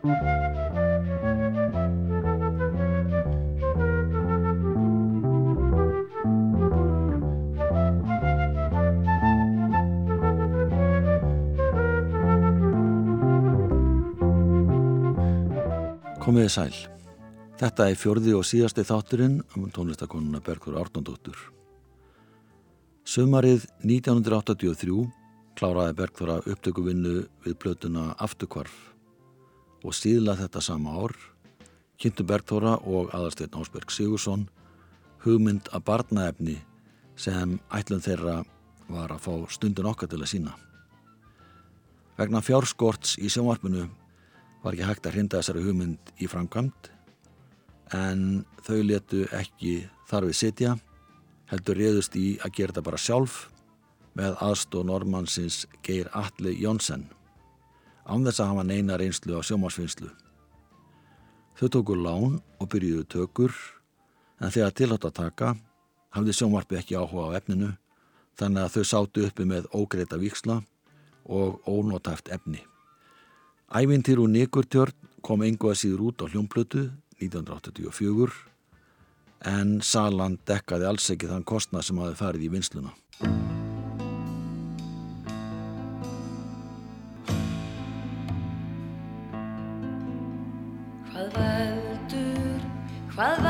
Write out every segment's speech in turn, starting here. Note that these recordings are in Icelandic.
Komiði sæl. Þetta er fjörði og síðasti þátturinn um tónlistakonuna Bergur Árnandóttur. Sumarið 1983 kláraði Bergþóra upptökuvinnu við blötuna Afturkvarf og síðla þetta sama ár kynntu Bergþóra og aðarsteinn Ásberg Sigursson hugmynd að barnaefni sem ætlum þeirra var að fá stundin okkar til að sína. Vegna fjárskorts í sjónvarpinu var ekki hægt að hrinda þessari hugmynd í framkvæmt en þau letu ekki þarfið sitja, heldur reyðust í að gera þetta bara sjálf með aðstóð normannsins Geir Atli Jónsson án þess að hafa neina reynslu á sjómasvinnslu. Þau tóku lán og byrjuðu tökur en þegar tilhátt að taka hafði sjómarfi ekki áhuga á efninu þannig að þau sátu uppi með ógreita viksla og ónótæft efni. Ævintýr úr Nikurtjörn kom engu að síður út á hljómblötu 1984 en Salan dekkaði alls ekki þann kostnað sem hafi farið í vinsluna. Hvað veldur, hvað veldur,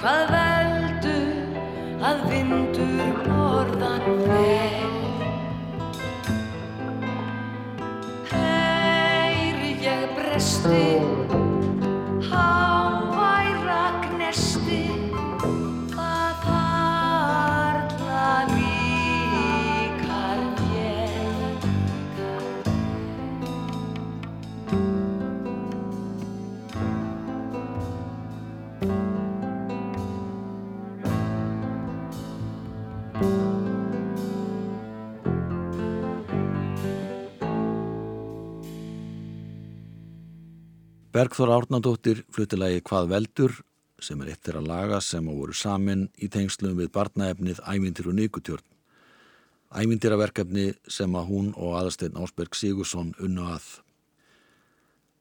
hvað veldur að vindur norðan fer? Heyri ég bresti, Bergþóra Árnandóttir fluttilagi Hvað veldur sem er eitt þeirra laga sem á voru samin í tengslum við barnaefnið Ævindir og Nikutjörn. Ævindiraverkefni sem að hún og aðasteinn Ásberg Sigursson unnu að.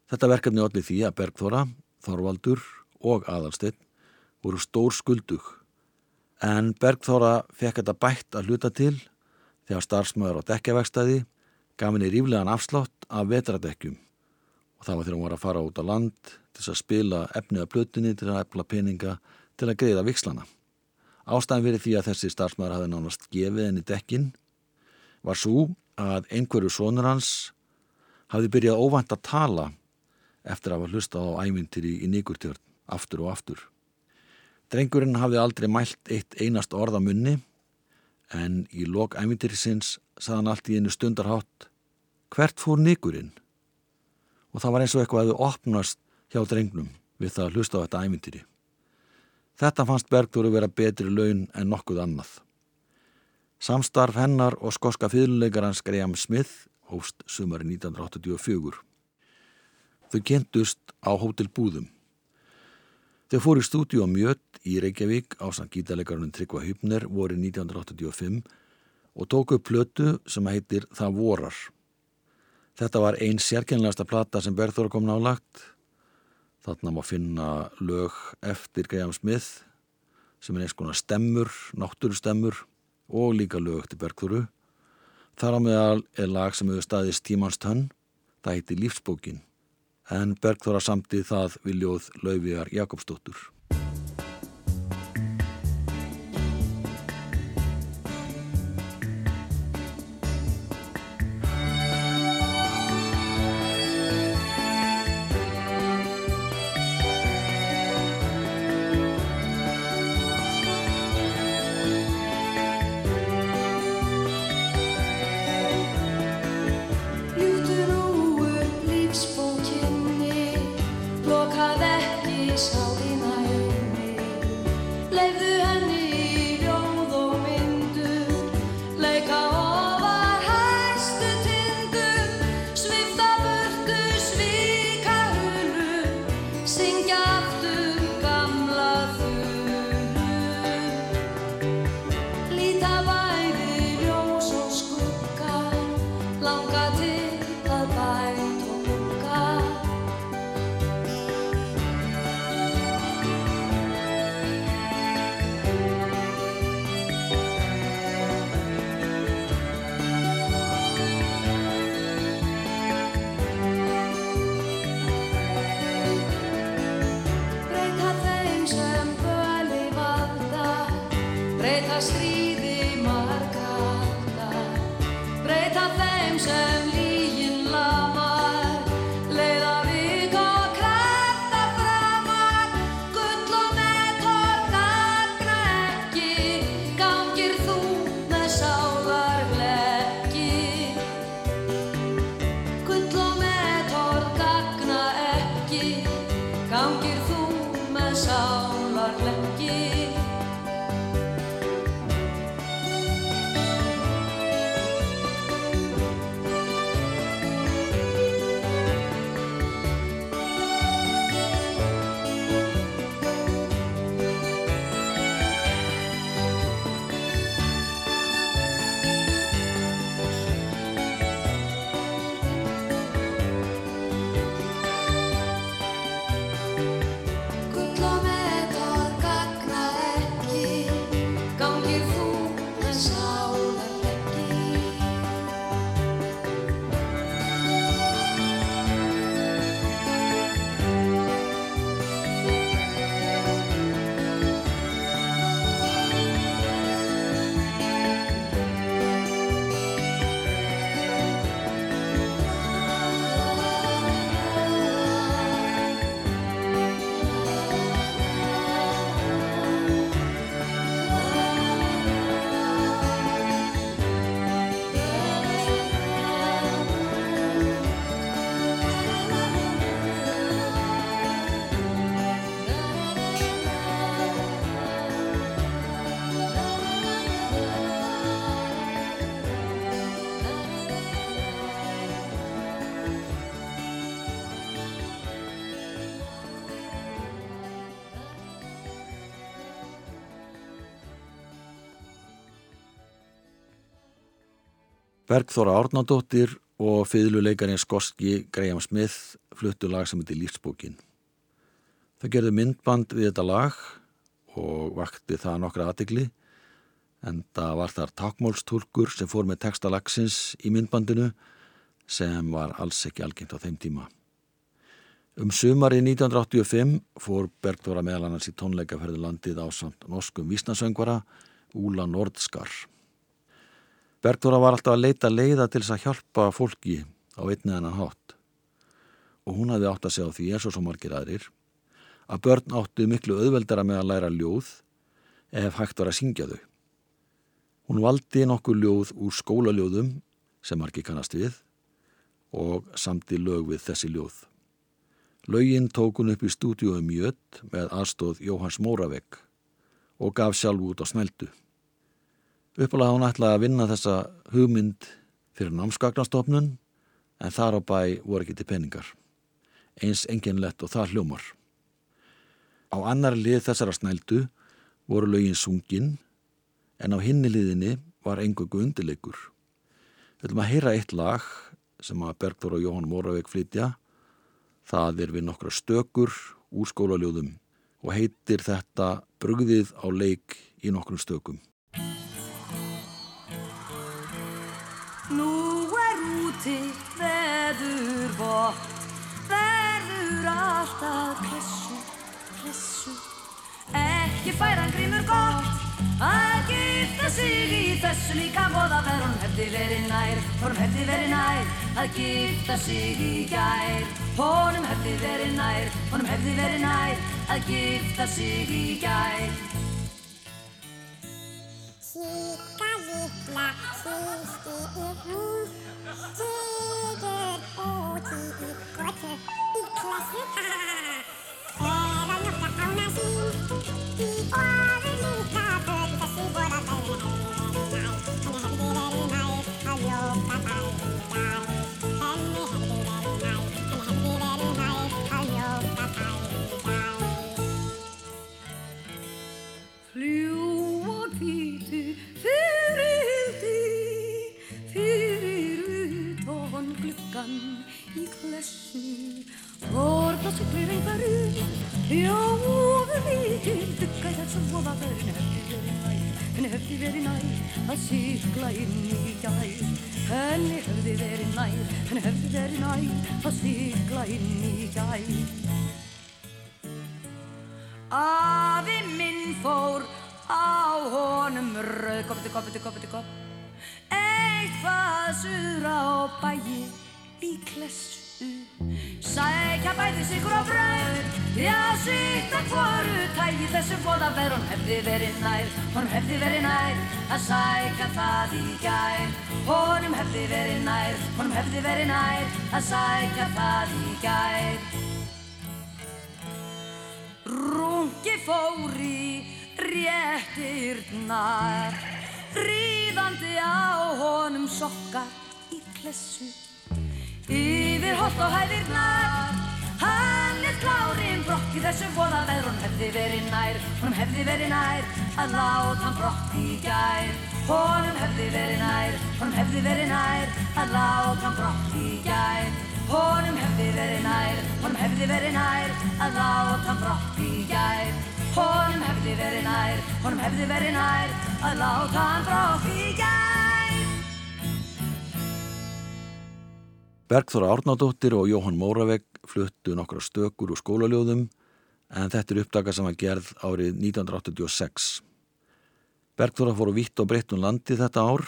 Þetta verkefni allir því að Bergþóra, Þorvaldur og aðalsteinn voru stór skuldug en Bergþóra fekk þetta bætt að hluta til þegar starfsmöður á dekkjavegstæði gaf henni ríflegan afslátt af vetradekkjum og það var þegar hún var að fara út á land til þess að spila efnið af blötunni til að efla peninga til að greiða vikslana. Ástæðan fyrir því að þessi starfsmæður hafði nánast gefið henni dekkin var svo að einhverju sonur hans hafði byrjað óvænt að tala eftir að hafa hlustað á æmyndir í, nýgurtjörn aftur og aftur. Drengurinn hafði aldrei mælt eitt einast orða munni en í lok æmyndirisins saðan allt í einu stundarhátt hvert fór nýgurinn? Og það var eins og eitthvað að þau opnast hjá drengnum við það að hlusta á þetta æmyndiri. Þetta fannst Bergþóru vera betri laun en nokkuð annað. Samstarf hennar og skoska fyrirleikarans Graham Smith hófst sumari 1984. Þau kentust á Hótel Búðum. Þau fór í stúdíu á Mjött í Reykjavík á sann gítalegarunum Tryggva Hypner voru 1985 og tóku upp plötu sem heitir Það vorar. Þetta var einn sérkennlegasta plata sem Berður kom nálagt. Þarna má finna lög eftir Graham Smith sem er eins konar stemmur, náttúrustemmur og líka lög til Bergþóru. Þar á meðal er lag sem hefur staðist tímans tönn, það heiti Lífsbókin, en Bergþóra samtið það við ljóð Lauviðar Jakobsdóttur. Bergþóra Árnandóttir og fiðluleikarinn skoski Graham Smith fluttu lag sem heitir Lífsbókin. Það gerði myndband við þetta lag og vakti það nokkra aðegli en það var þar takmálstúrkur sem fór með texta lagsins í myndbandinu sem var alls ekki algengt á þeim tíma. Um sumari 1985 fór Bergþóra meðal annars í tónleikaferðu landið á samt norskum vísnasöngvara Úla Nordskar. Bergþóra var alltaf að leita leiða til þess að hjálpa fólki á einni en að hátt og hún hafði átt að segja á því eins og svo margir aðrir að börn áttu miklu auðveldara með að læra ljóð ef hægt var að syngja þau. Hún valdi nokkur ljóð úr skólaljóðum sem margir kannast við og samti lög við þessi ljóð. Lögin tók hún upp í stúdíu um Jödd með aðstóð Jóhanns Móravegg og gaf sjálf út á snældu. Uppalega hún ætlaði að vinna þessa hugmynd fyrir námskagnastofnun en þar á bæ voru ekki til peningar. eins enginlegt og það hljómar. Á annar lið þessara snældu voru lögin sungin en á hinni liðinni var engungu undirleikur. Við viljum að heyra eitt lag sem að Bergþór og Jóhann Móraveg flytja. Það er við nokkra stökur úr skólaljóðum og heitir þetta Brugðið á leik í nokkrum stökum. Nú er úti veður vott, verður alltaf klessu, klessu. Ekki færan grímur gott, að gifta sig í þessu líka voða verður hún hefði verið nær, hún hefði verið nær, að gifta sig í gær. Honum hefði verið nær, honum hefði verið nær, að gifta sig í gær. Litla systir mín Sigur úti í götu í klessu Er að njóta fána sín Í ofur líka föt Þessi voða bæðin verið nær að sigla inn í gær. Henni hefði verið nær, henni hefði verið nær að sigla inn í gær. Afi minn fór á honum rauð Koppiti, koppiti, koppiti, kopp Eitthvað suðra á bæi í klessu Sækja bæði sigur á brauð Já, sitt að hvoru tægi þessu bóða verð Hún hefði verið nær, hún hefði verið nær Að sækja það í gær. Honum hefði verið nær, honum hefði verið nær Að sækja það í gær. Rungi fór í réttirnar Ríðandi á honum sokkar í klessu Yfir holt og hæðirnar. Hann er klárinn brokk í þessum voða veður Hún hefði verið nær, hún hefði verið nær Að láta hann brokk í gær. Honum hefði verið nær, hún hefði verið nær Að láta hann brokk í gær. Honum hefði verið nær, honum hefði verið nær Að láta hann brokk í gær. Honum hefði verið nær, honum hefði verið nær Að láta hann brokk í gær Bergþóra Árnádóttir og Jóhann Móravegg fluttu nokkra stökur úr skólaljóðum en þetta er upptaka sem var gerð árið 1986. Bergþóra fór á vitt og breytt um landi þetta ár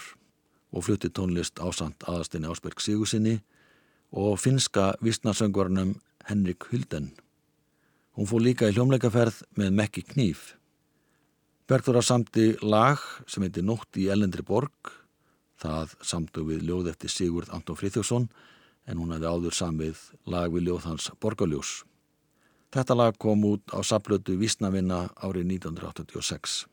og flutti tónlist ásand aðastinni Ásberg Sigursinni og finska vissnarsöngvarnum Henrik Hulden. Hún fór líka í hljómleikaferð með Mekki Kníf. Bergþóra samti lag sem heitir Nótt í Ellendri borg. Það samtu við ljóð eftir Sigurd Anton Frithjófsson en hún hefði áður samið lag við ljóð hans Borgaljós. Þetta lag kom út á saplötu Vísnavinna árið 1986.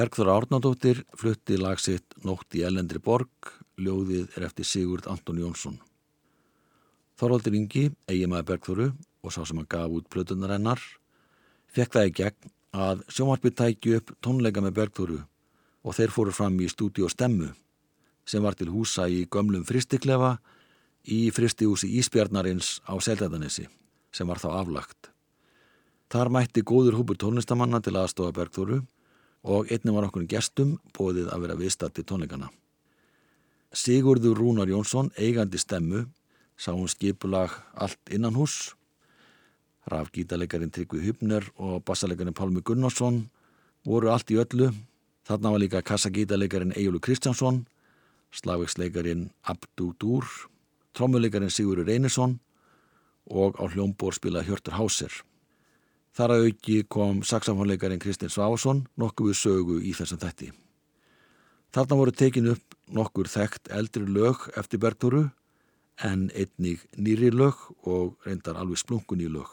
Bergþóra Árnadóttir flutti lag sitt Nótt í Ellendri borg, ljóðið er eftir Sigurd Anton Jónsson. Þorvaldur Ingi, eiginmaður Bergþóru og sá sem hann gaf út plötunar hennar, fekk það í gegn að sjónvarpið tæki upp tónleika með Bergþóru og þeir fóru fram í stúdíu Stemmu sem var til húsa í gömlum fristiklefa í fristihúsi Ísbjarnarins á Seldæðanesi sem var þá aflagt. Þar mætti góður húpur tónlistamanna til aðstofa Bergþóru og einnig var okkur gestum bóðið að vera viðstatti tónleikana. Sigurður Rúnar Jónsson, eigandi stemmu, sá hún skipulag allt innan hús. Rafgítalegarin Tryggvi Hübner og bassalegarin Pálmi Gunnarsson voru allt í öllu. Þarna var líka kassagítalegarin Ejjólu Kristjánsson, slagvegslegarin Abdu Dúr, trommulegarin Sigurður Reynisson og á hljómbór spila Hjörtur Háser. Þar að auki kom saxafónleikarin Kristinn Sváson nokkuð sögu í þessum þetti. Þarna voru tekin upp nokkur þekkt eldri lög eftir Bergtúru en einnig nýri lög og reyndar alveg splunkun í lög.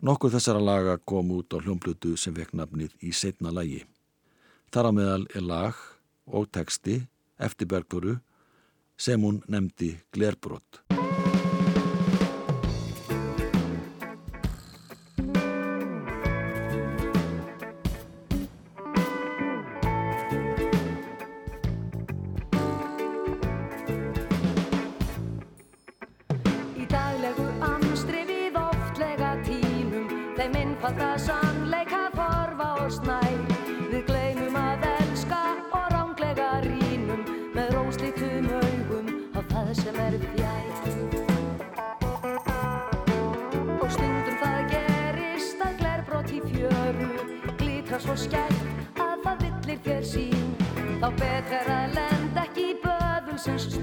Nokkur þessara laga kom út á hljómblutu sem vekk nafnið í setna lagi. Þar á meðal er lag og teksti eftir Bergtúru sem hún nefndi Glerbrott.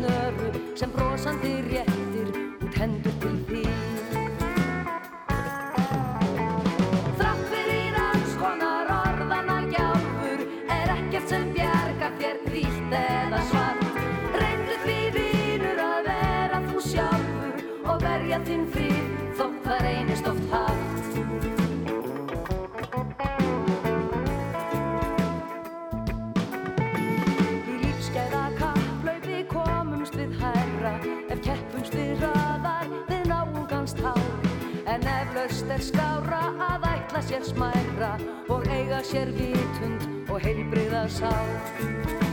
Snöru Sem brosandi réttir út hendur til þín. Þrátt fyrir alls konar orðana gjálfur Er ekkert sem bjargar þér hvítt eða svart. Reyndu því vinur að vera þú sjálfur Og verja þinn frið er skára að ætla sér smæra Og eiga sér vitund og heilbriða sár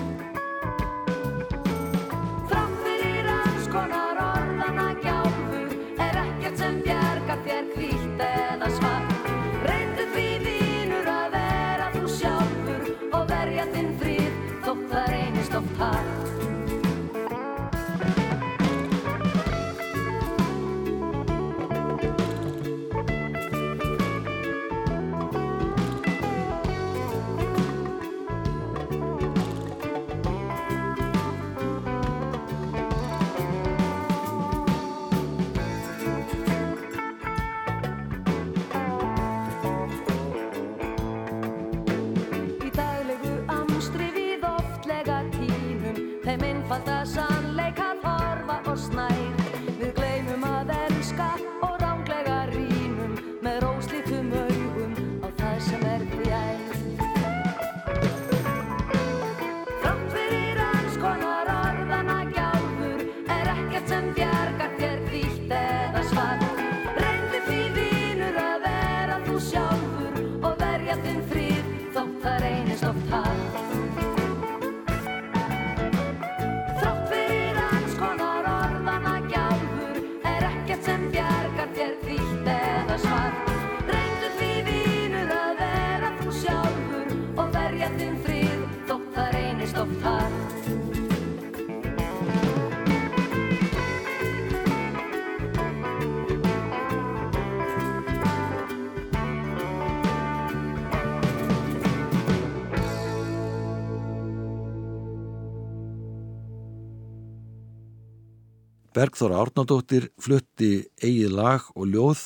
Bergþóra Árnadóttir flutti eigið lag og ljóð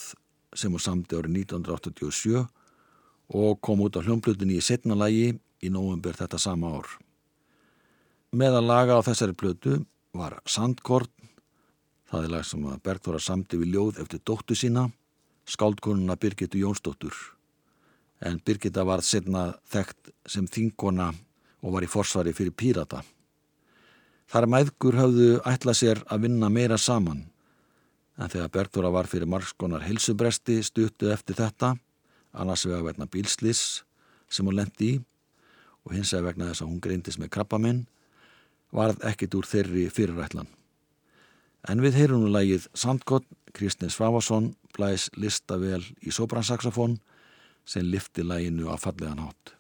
sem hún samti árið 1987 og kom út á hljómblutinni í setna lagi í nóvumber þetta sama ár. Meðan laga á þessari plötu var Sandkorn, það er lag sem Bergþóra samti við ljóð eftir dóttu sína, skáldkonuna Birgitu Jónsdóttur. En Birgitta var setna þekkt sem þingona og var í forsvari fyrir pírata. Þar mæðgur hafðu ætlað sér að vinna meira saman en þegar Bergþóra var fyrir margskonar hilsubresti stuttu eftir þetta annars vega vegna bílslis sem hún lendi í og hins vega vegna þess að hún greindist með krabbaminn varð ekkit úr þeirri fyrirætlan. En við heyrum nú lægið Sandgott, Kristins Svavason blæs listavel í sopransaxofón sem lifti læginu á fallegan hátt.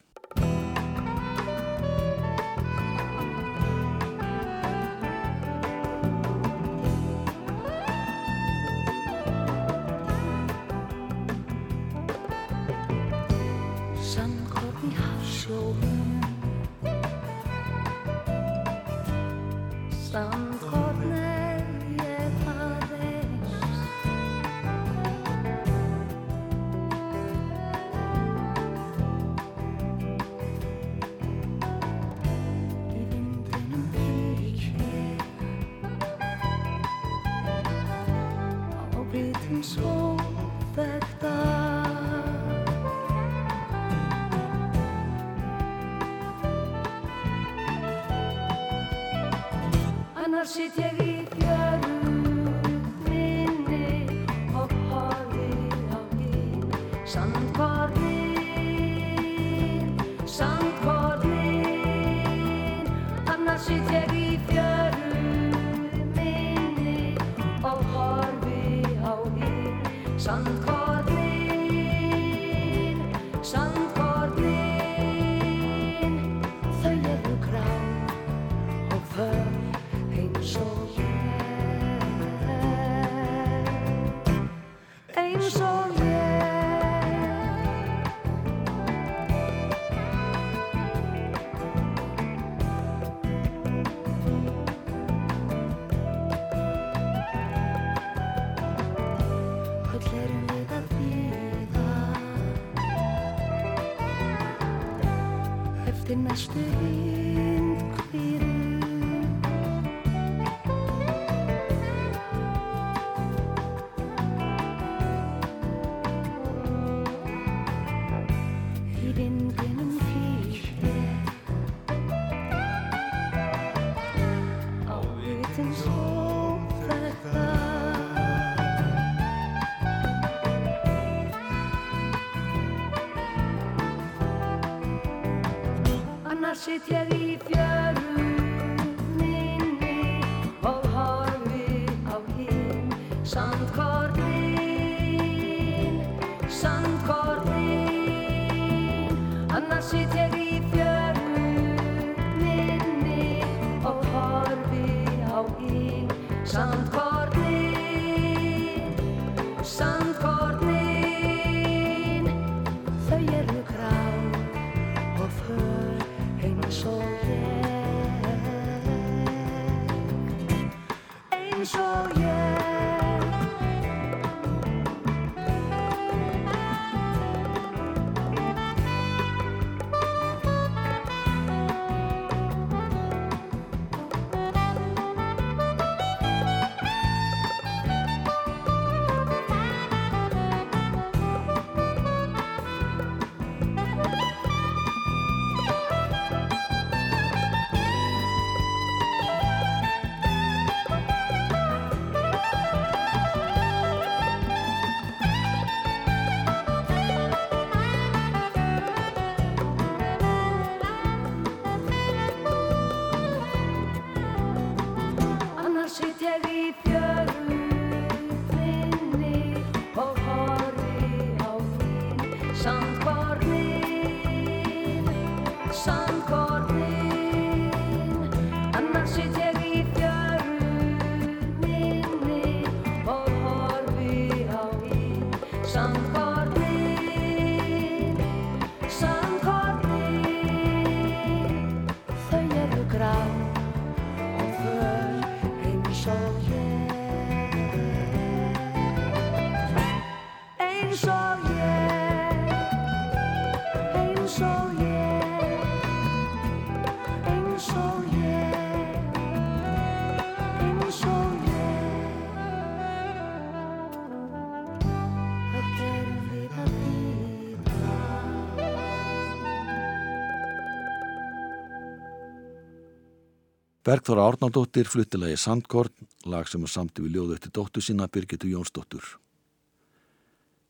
Bergþóra Árnaldóttir fluttilegi Sandkorn, lag sem er samtið við ljóðu eftir dóttu sína Birgitu Jónsdóttur.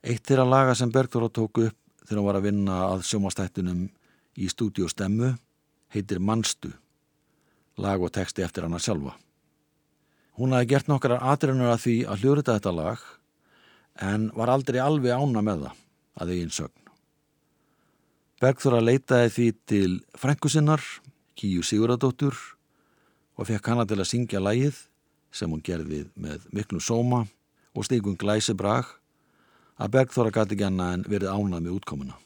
Eitt þeirra laga sem Bergþóra tóku upp þegar hún var að vinna að sjómastættunum í stúdíu Stemmu heitir Manstu, lag og texti eftir hana sjálfa. Hún hafi gert nokkrar atriðnur að því að hljóruða þetta lag en var aldrei alveg ána með það að eigin sögn. Bergþóra leitaði því til frængusinnar, Kíu Siguradóttur og fekk hana til að syngja lægið sem hún gerði með miklu sóma og stíkum glæsi brag að Bergþóra gæti ekki annað en verið ánað með útkomuna.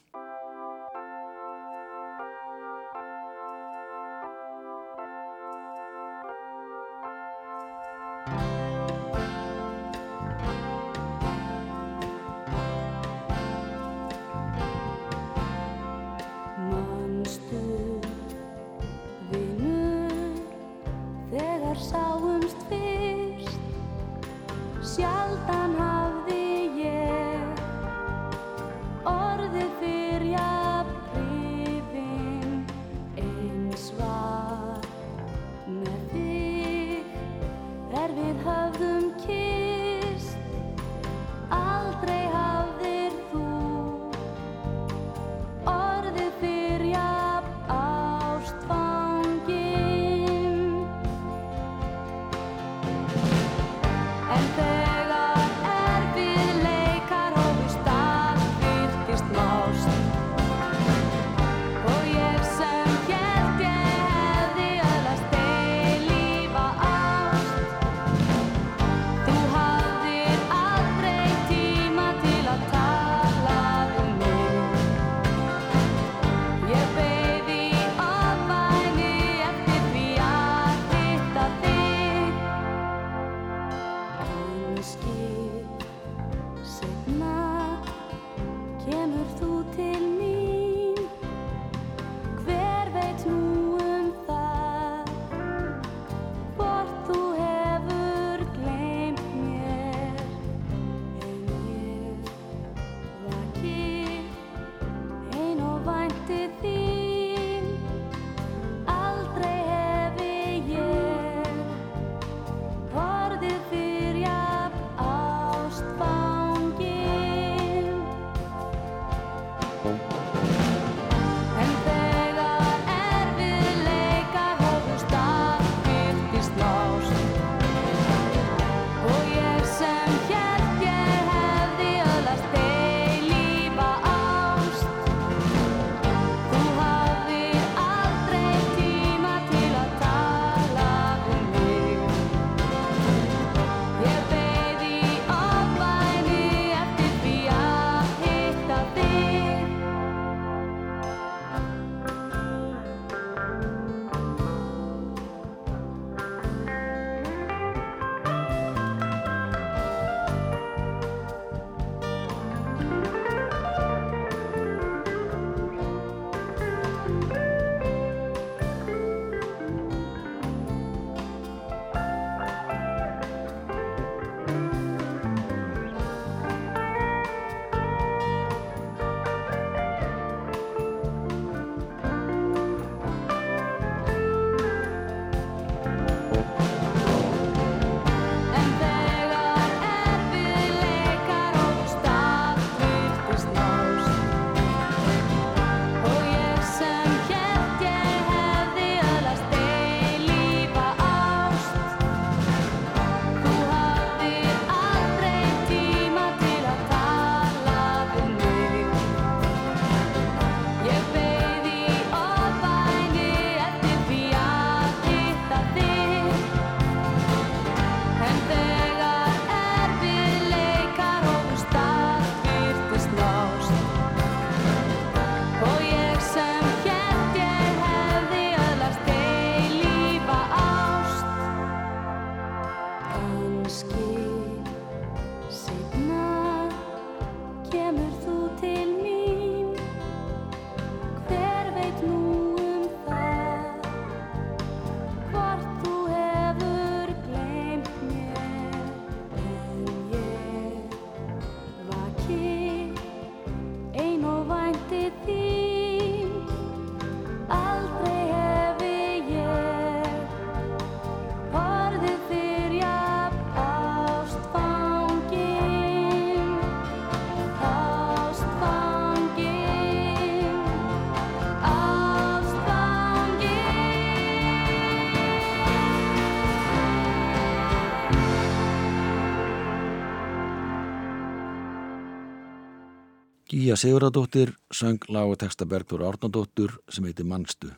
Fía Siguradóttir söng og texta Bergþóra Árnadóttur sem heiti Mannstu.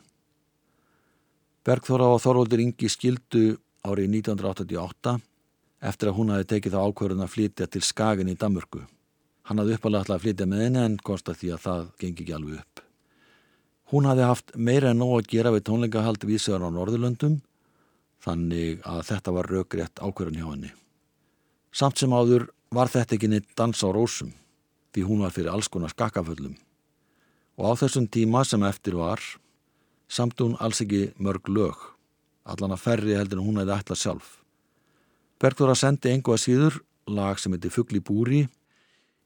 Bergþóra og Þorvaldur Ingi skildu árið 1988 eftir að hún hafi tekið þá ákvörðun að flytja til Skagin í Damurku. Hann hafði uppalega alltaf að flytja með henni en konsta því að það gengi ekki alveg upp. Hún hafði haft meira en nóg að gera við tónleikahald vísöðar á Norðurlöndum þannig að þetta var raugrétt ákvörðun hjá henni. Samt sem áður var þetta ekki neitt dans á rósum því hún var fyrir alls konar skakkaföllum. Og á þessum tíma sem eftir var, samt hún alls ekki mörg lög, allan að ferri heldur en hún hefði ætlað sjálf. Bergþóra sendi engu að síður lag sem heiti Fugli búri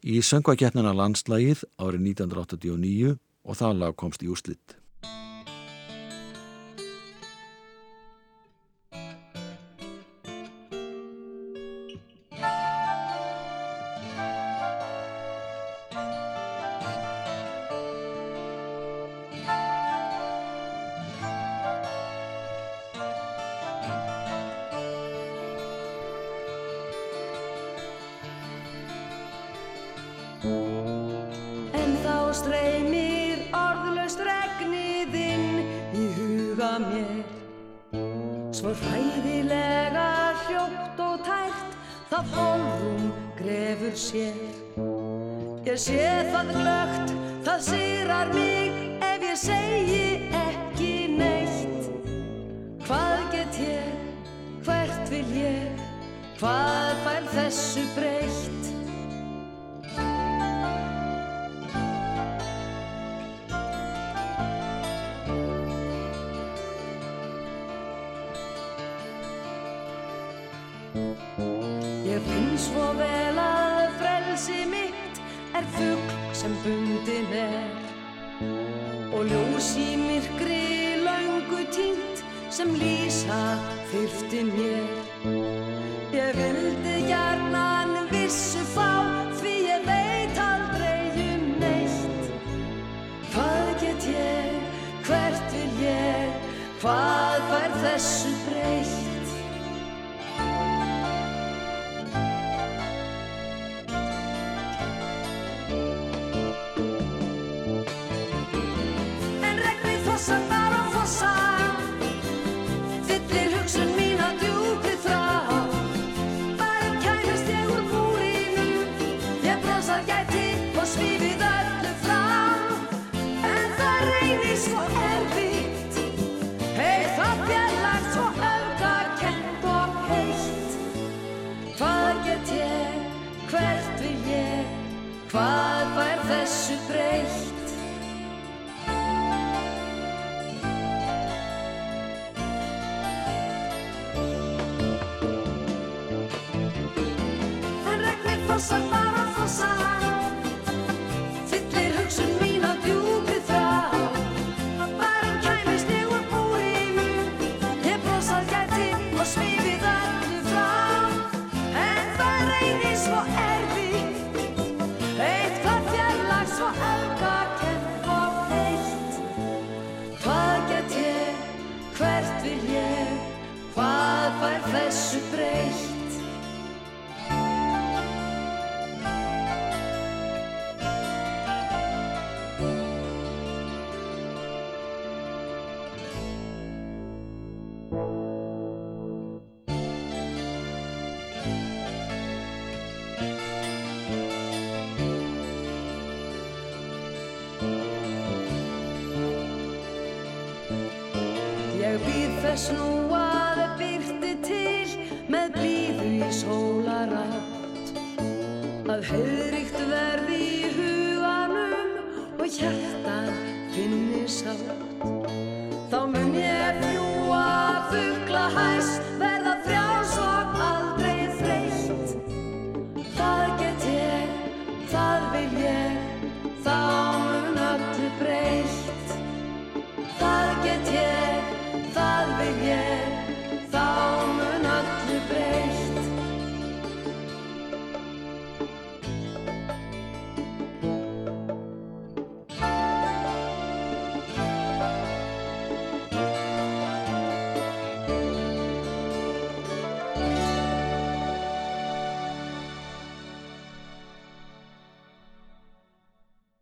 í söngvakeppnina landslægið árið 1989 og það lag komst í úslitt. Finn svo vel að frelsi mitt er fugg sem bundin er og ljós í myrkri löngu tínt sem lýsa þyrfti mér. Ég fossa para fossa.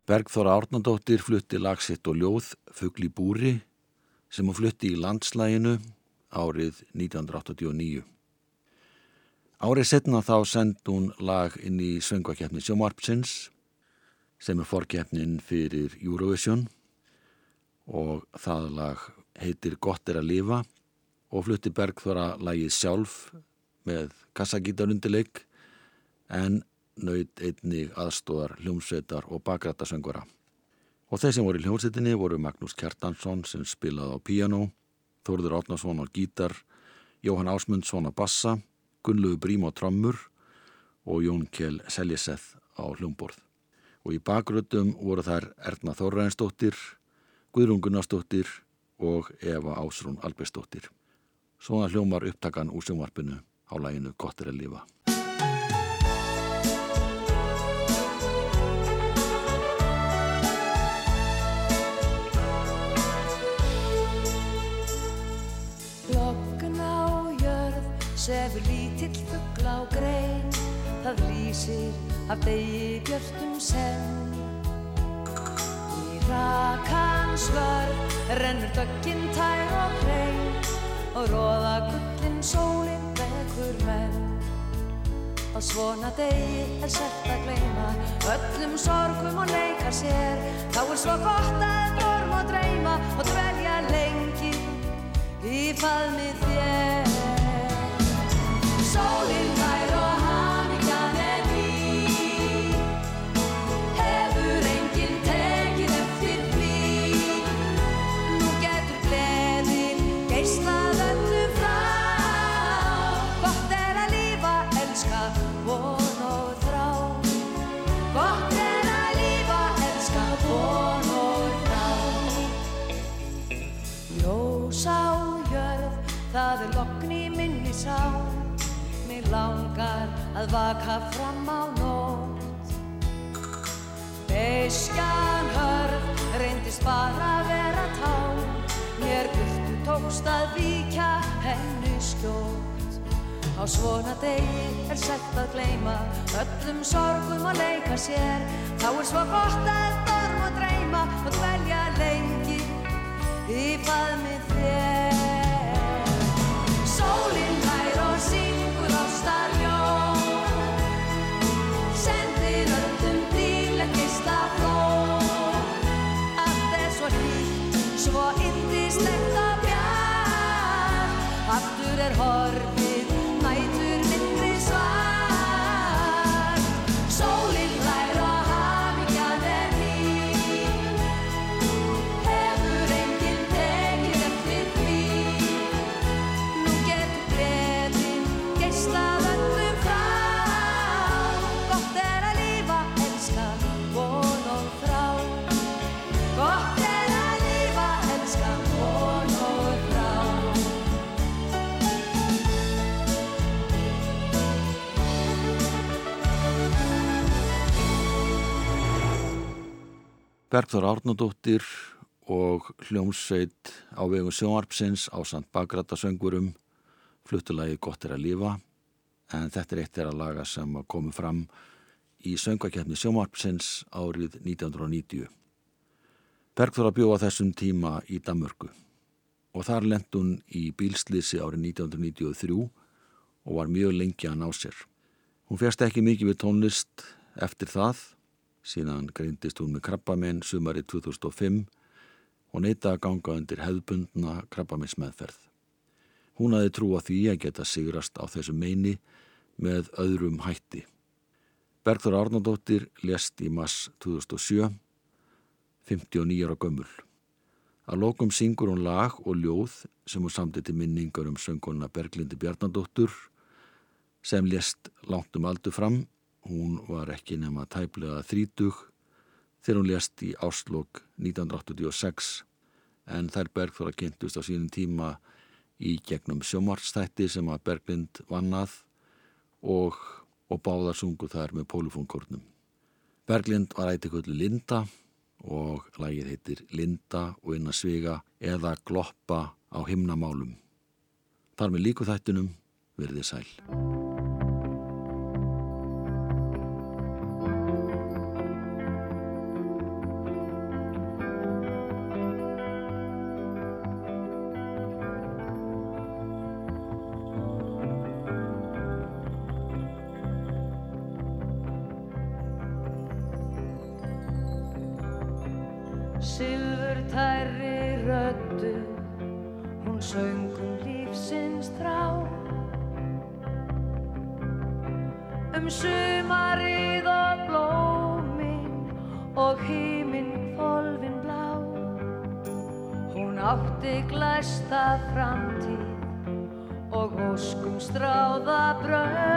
Bergþóra Árnandóttir flutti lagsitt og ljóð Fugli búri sem hún flutti í landslæginu árið 1989. Árið setna þá send hún lag inn í söngvakeppni Sjómarpsins sem er forkeppnin fyrir Eurovision og það lag heitir Gott er að lifa og flutti Bergþóra lagið sjálf með kassagítarundileik en nöyt einnig aðstóðar hljómsveitar og bakrættasöngvara. Og þeir sem voru í hljómsveitinni voru Magnús Kjartansson sem spilaði á piano, Þórður Átnarsson á gítar, Jóhann Ásmundsson á bassa, Gunnlegu Brím á trommur og Jón Kjell Seljeseth á hljómborð. Og í bakrötum voru þær Erna Þorrænsdóttir, Guðrún Gunnarsdóttir og Eva Ásrún Albersdóttir. Svona hljómar upptakan úr sjónvarpinu á læginu Gott er að lifa. Lýsir af degi björtum senn. Í rakan svörð rennur dögginn tær og hrein Og róða gullin sólinn vekur menn. Á svona degi er sett að gleyma Öllum sorgum og leika sér. Þá er svo gott að dorm og dreyma Og dvelja lengi í faðmi þér. Sólinn sá Mér langar að vaka fram á nótt. Beiskjan hörð, reyndist bara að vera tá Mér burtu tókst að víkja henni skjótt. Á svona degi er sett að gleyma Öllum sorgum að leika sér. Þá er svo gott að dorm og dreyma Og dvelja lengi í faðmi þér 2030 Bergþór Árnadóttir og hljómsveit á vegum sjónvarpsins á samt bakrættasöngurum fluttulagi Gott er að lifa en þetta er eitt þeirra laga sem komu fram í söngvakefni sjónvarpsins árið 1990. Bergþór að bjóða þessum tíma í Danmörku og þar lent hún í bílslýsi árið 1993 og var mjög lengi að ná sér. Hún fjast ekki mikið við tónlist eftir það síðan greindist hún með krabbamenn sumari 2005 og neyta að ganga undir hefðbundna krabbamennsmeðferð. Hún hafi trú að því að geta sigrast á þessu meini með öðrum hætti. Bergþór Árnardóttir lést í mass 2007, 59 ára gömul. Að lokum syngur hún lag og ljóð sem hún samtiti minningar um sönguna Berglindi Bjarnadóttur sem lést langt um aldur fram Hún var ekki nema tæplega þrítug þegar hún lést í áslokk 1986 en þær Bergþóra kynntust á sínum tíma í gegnum sjómarstætti sem að Berglind vannað og, og báðar sungu þær með pólufónkornum. Berglind var ættiköllu Linda og lagið heitir Linda og inn að sviga eða gloppa á himnamálum. Þar með líku þættunum verðið sæl. um stráða bröð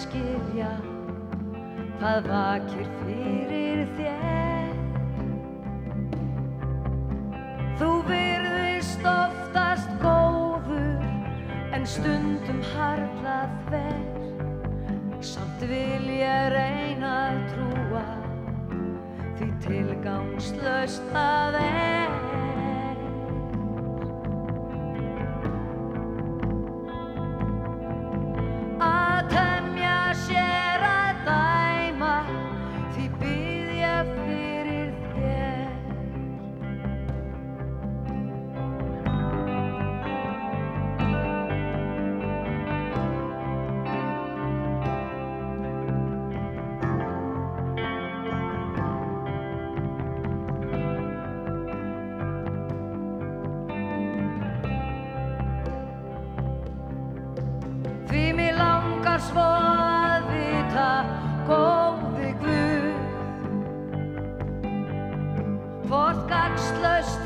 skilja hvað vakir fyrir þér. Þú virðist oftast góður en stundum harlað verð. Samt vil ég reyna að trúa því tilgangslöst að er. forgangslöst